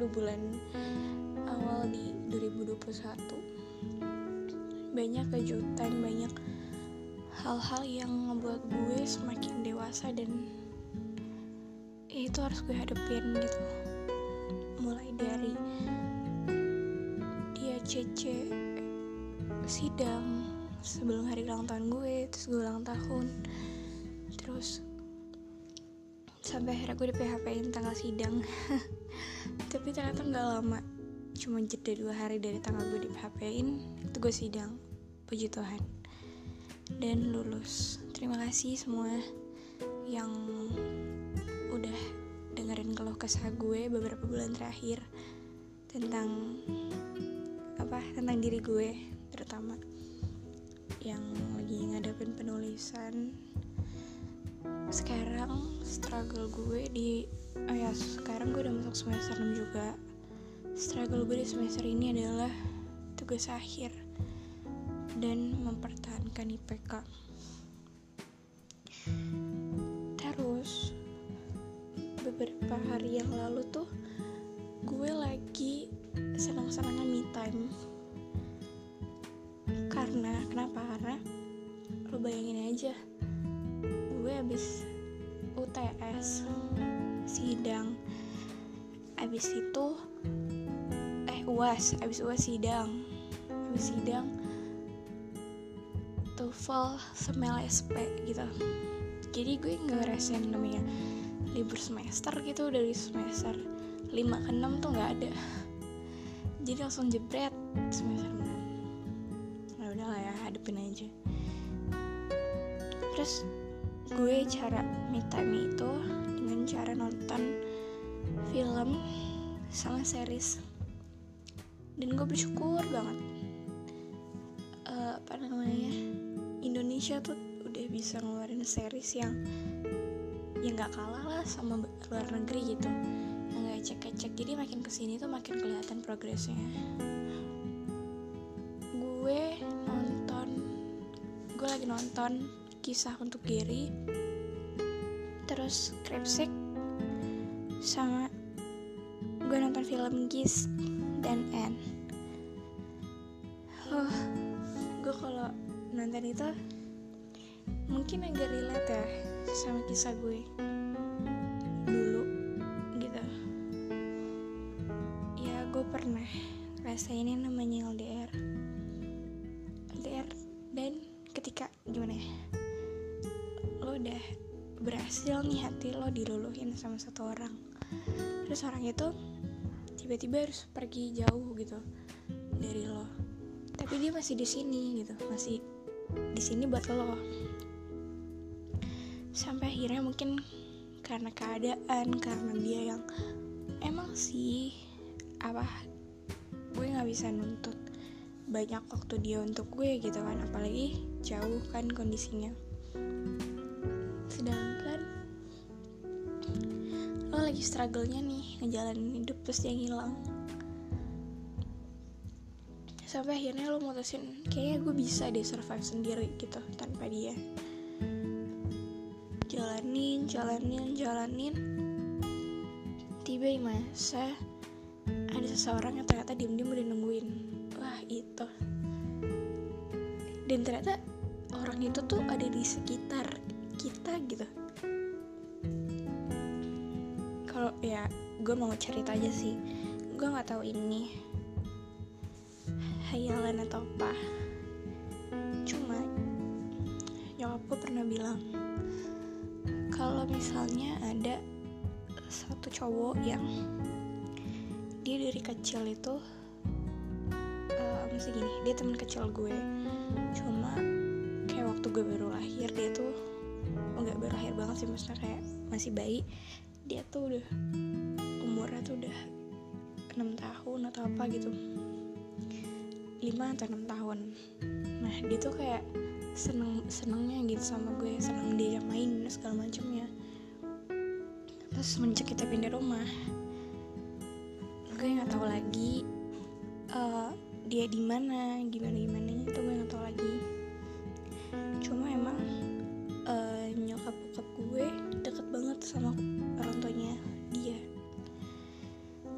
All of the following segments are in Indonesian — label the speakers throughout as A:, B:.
A: dua bulan awal di 2021 banyak kejutan banyak hal-hal yang ngebuat gue semakin dewasa dan ya itu harus gue hadepin gitu. Mulai dari dia cece sidang sebelum hari ulang tahun gue terus gue ulang tahun terus sampai akhirnya gue di PHP in tanggal sidang. Tapi ternyata nggak lama. Cuma jeda dua hari dari tanggal gue di PHP in itu gue sidang. Puji Tuhan. Dan lulus. Terima kasih semua yang udah dengerin keluh kesah gue beberapa bulan terakhir tentang apa? Tentang diri gue terutama yang lagi ngadepin penulisan sekarang struggle gue di oh ya sekarang gue udah masuk semester 6 juga. Struggle gue di semester ini adalah tugas akhir dan mempertahankan IPK terus beberapa hari yang lalu tuh gue lagi senang-senangnya me time. Karena kenapa? Karena lo bayangin aja habis UTS sidang. Abis itu eh uas abis uas sidang. Abis sidang TOEFL semel SP gitu. Jadi gue nggak ngerasain namanya libur semester gitu dari semester 5 ke 6 tuh nggak ada. Jadi langsung jebret semester 6 ya udahlah ya hadepin aja. Terus gue cara me time itu dengan cara nonton film sama series. Dan gue bersyukur banget. Uh, apa namanya? Indonesia tuh udah bisa ngeluarin series yang yang nggak kalah lah sama luar negeri gitu. Yang gak cek-cek jadi makin ke sini tuh makin kelihatan progresnya. Gue nonton gue lagi nonton kisah untuk Gary. Terus Kripsik sama gue nonton film Gis dan Anne. Oh gue kalau nonton itu mungkin agak relate ya sama kisah gue dulu gitu. Ya gue pernah rasain yang namanya LDR LDR dan ketika gimana ya udah berhasil nih hati lo diluluhin sama satu orang. Terus orang itu tiba-tiba harus pergi jauh gitu dari lo. Tapi dia masih di sini gitu masih di sini buat lo. Sampai akhirnya mungkin karena keadaan karena dia yang emang sih apa gue nggak bisa nuntut banyak waktu dia untuk gue gitu kan. Apalagi jauh kan kondisinya lagi struggle-nya nih ngejalanin hidup terus dia ngilang. Sampai akhirnya lo mutusin kayaknya gue bisa deh survive sendiri gitu tanpa dia. Jalanin jalanin jalanin. Tiba di masa ada seseorang yang ternyata diem-diem udah nungguin. Wah itu. Dan ternyata orang itu tuh ada di sekitar kita gitu ya gue mau cerita aja sih. Gue nggak tahu ini hayalan atau apa. Cuma nyokap gue pernah bilang kalau misalnya ada satu cowok yang dia dari kecil itu uh, mesti gini dia teman kecil gue. Cuma kayak waktu gue baru lahir dia tuh oh nggak baru lahir banget sih maksudnya kayak masih bayi dia tuh udah umurnya tuh udah enam tahun atau apa gitu. Lima atau enam tahun. Nah dia tuh kayak seneng senengnya gitu sama gue seneng dia main segala macamnya. Terus semenjak kita pindah rumah gue nggak tahu lagi uh, dia di mana gimana gimana itu gue nggak tahu lagi. Cuma emang uh, nyokap bokap gue deket banget sama contohnya. Dia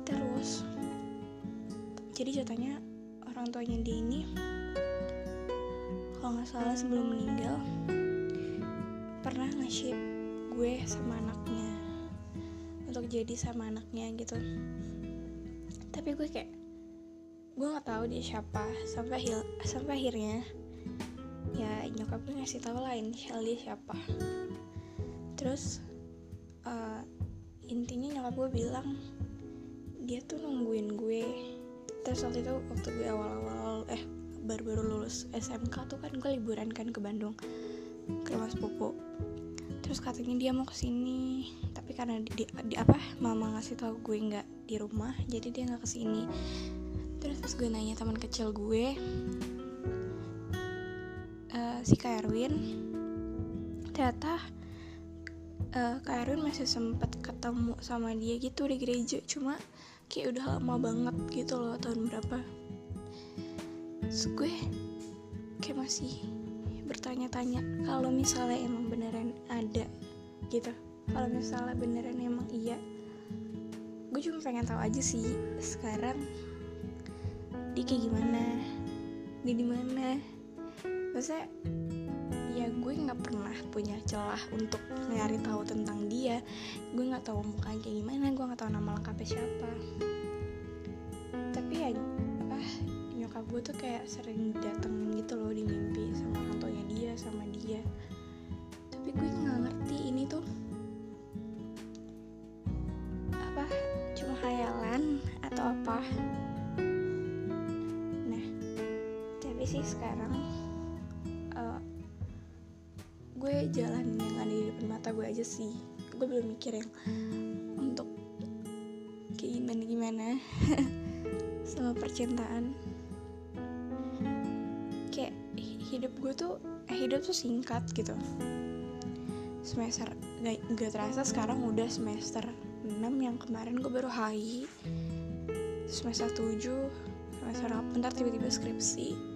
A: terus jadi ceritanya orang tuanya dia ini kalau nggak salah sebelum meninggal pernah ngasih gue sama anaknya untuk jadi sama anaknya gitu. Tapi gue kayak gue nggak tahu dia siapa. Sampai hil sampai akhirnya ya nyokap gue ngasih tahu lain Shelly siapa. Terus uh, intinya nyokap gue bilang dia tuh nungguin gue. Terus waktu itu waktu gue awal-awal eh baru-baru lulus SMK tuh kan gue liburan kan ke Bandung ke rumah sepupu terus katanya dia mau ke sini tapi karena di, di, di apa mama ngasih tau gue nggak di rumah jadi dia nggak ke sini terus pas gue nanya teman kecil gue uh, si Kak Erwin ternyata uh, Kak Erwin masih sempet ketemu sama dia gitu di gereja cuma kayak udah lama banget gitu loh tahun berapa. Terus gue kayak masih bertanya-tanya kalau misalnya emang beneran ada gitu kalau misalnya beneran emang iya gue cuma pengen tahu aja sih sekarang dia kayak gimana dia di mana nggak pernah punya celah untuk nyari tahu tentang dia. Gue nggak tahu mukanya kayak gimana gue nggak tahu nama lengkapnya siapa. Tapi ya nyokap gue tuh kayak sering dateng gitu loh di mimpi sama orang dia sama dia. Tapi gue nggak ngerti ini tuh apa cuma hayalan atau apa? Nah tapi sih sekarang gue jalan yang ada di depan mata gue aja sih. Gue belum mikir yang untuk kayak gimana. Gimana sama percintaan. Kayak hidup gue tuh eh, hidup tuh singkat gitu. Semester gak, gak terasa sekarang udah semester 6 yang kemarin gue baru HI semester 7 semester 8 ntar tiba-tiba skripsi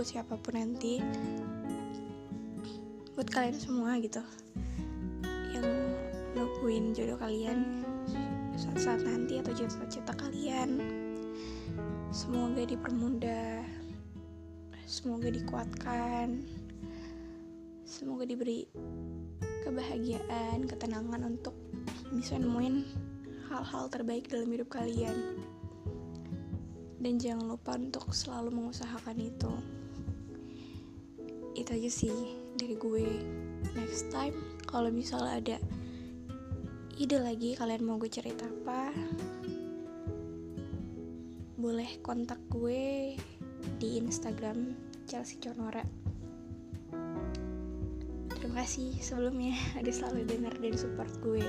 A: buat siapa pun nanti. Buat kalian semua gitu. Yang nungguin jodoh kalian saat-saat nanti atau cita-cita kalian. Semoga dipermudah. Semoga dikuatkan. Semoga diberi kebahagiaan ketenangan untuk bisa nemuin hal-hal terbaik dalam hidup kalian. Dan jangan lupa untuk selalu mengusahakan itu itu aja sih dari gue next time. Kalau misalnya ada ide lagi kalian mau gue cerita apa boleh kontak gue di Instagram Chelsea Conora. Terima kasih sebelumnya ada selalu dengar dan support gue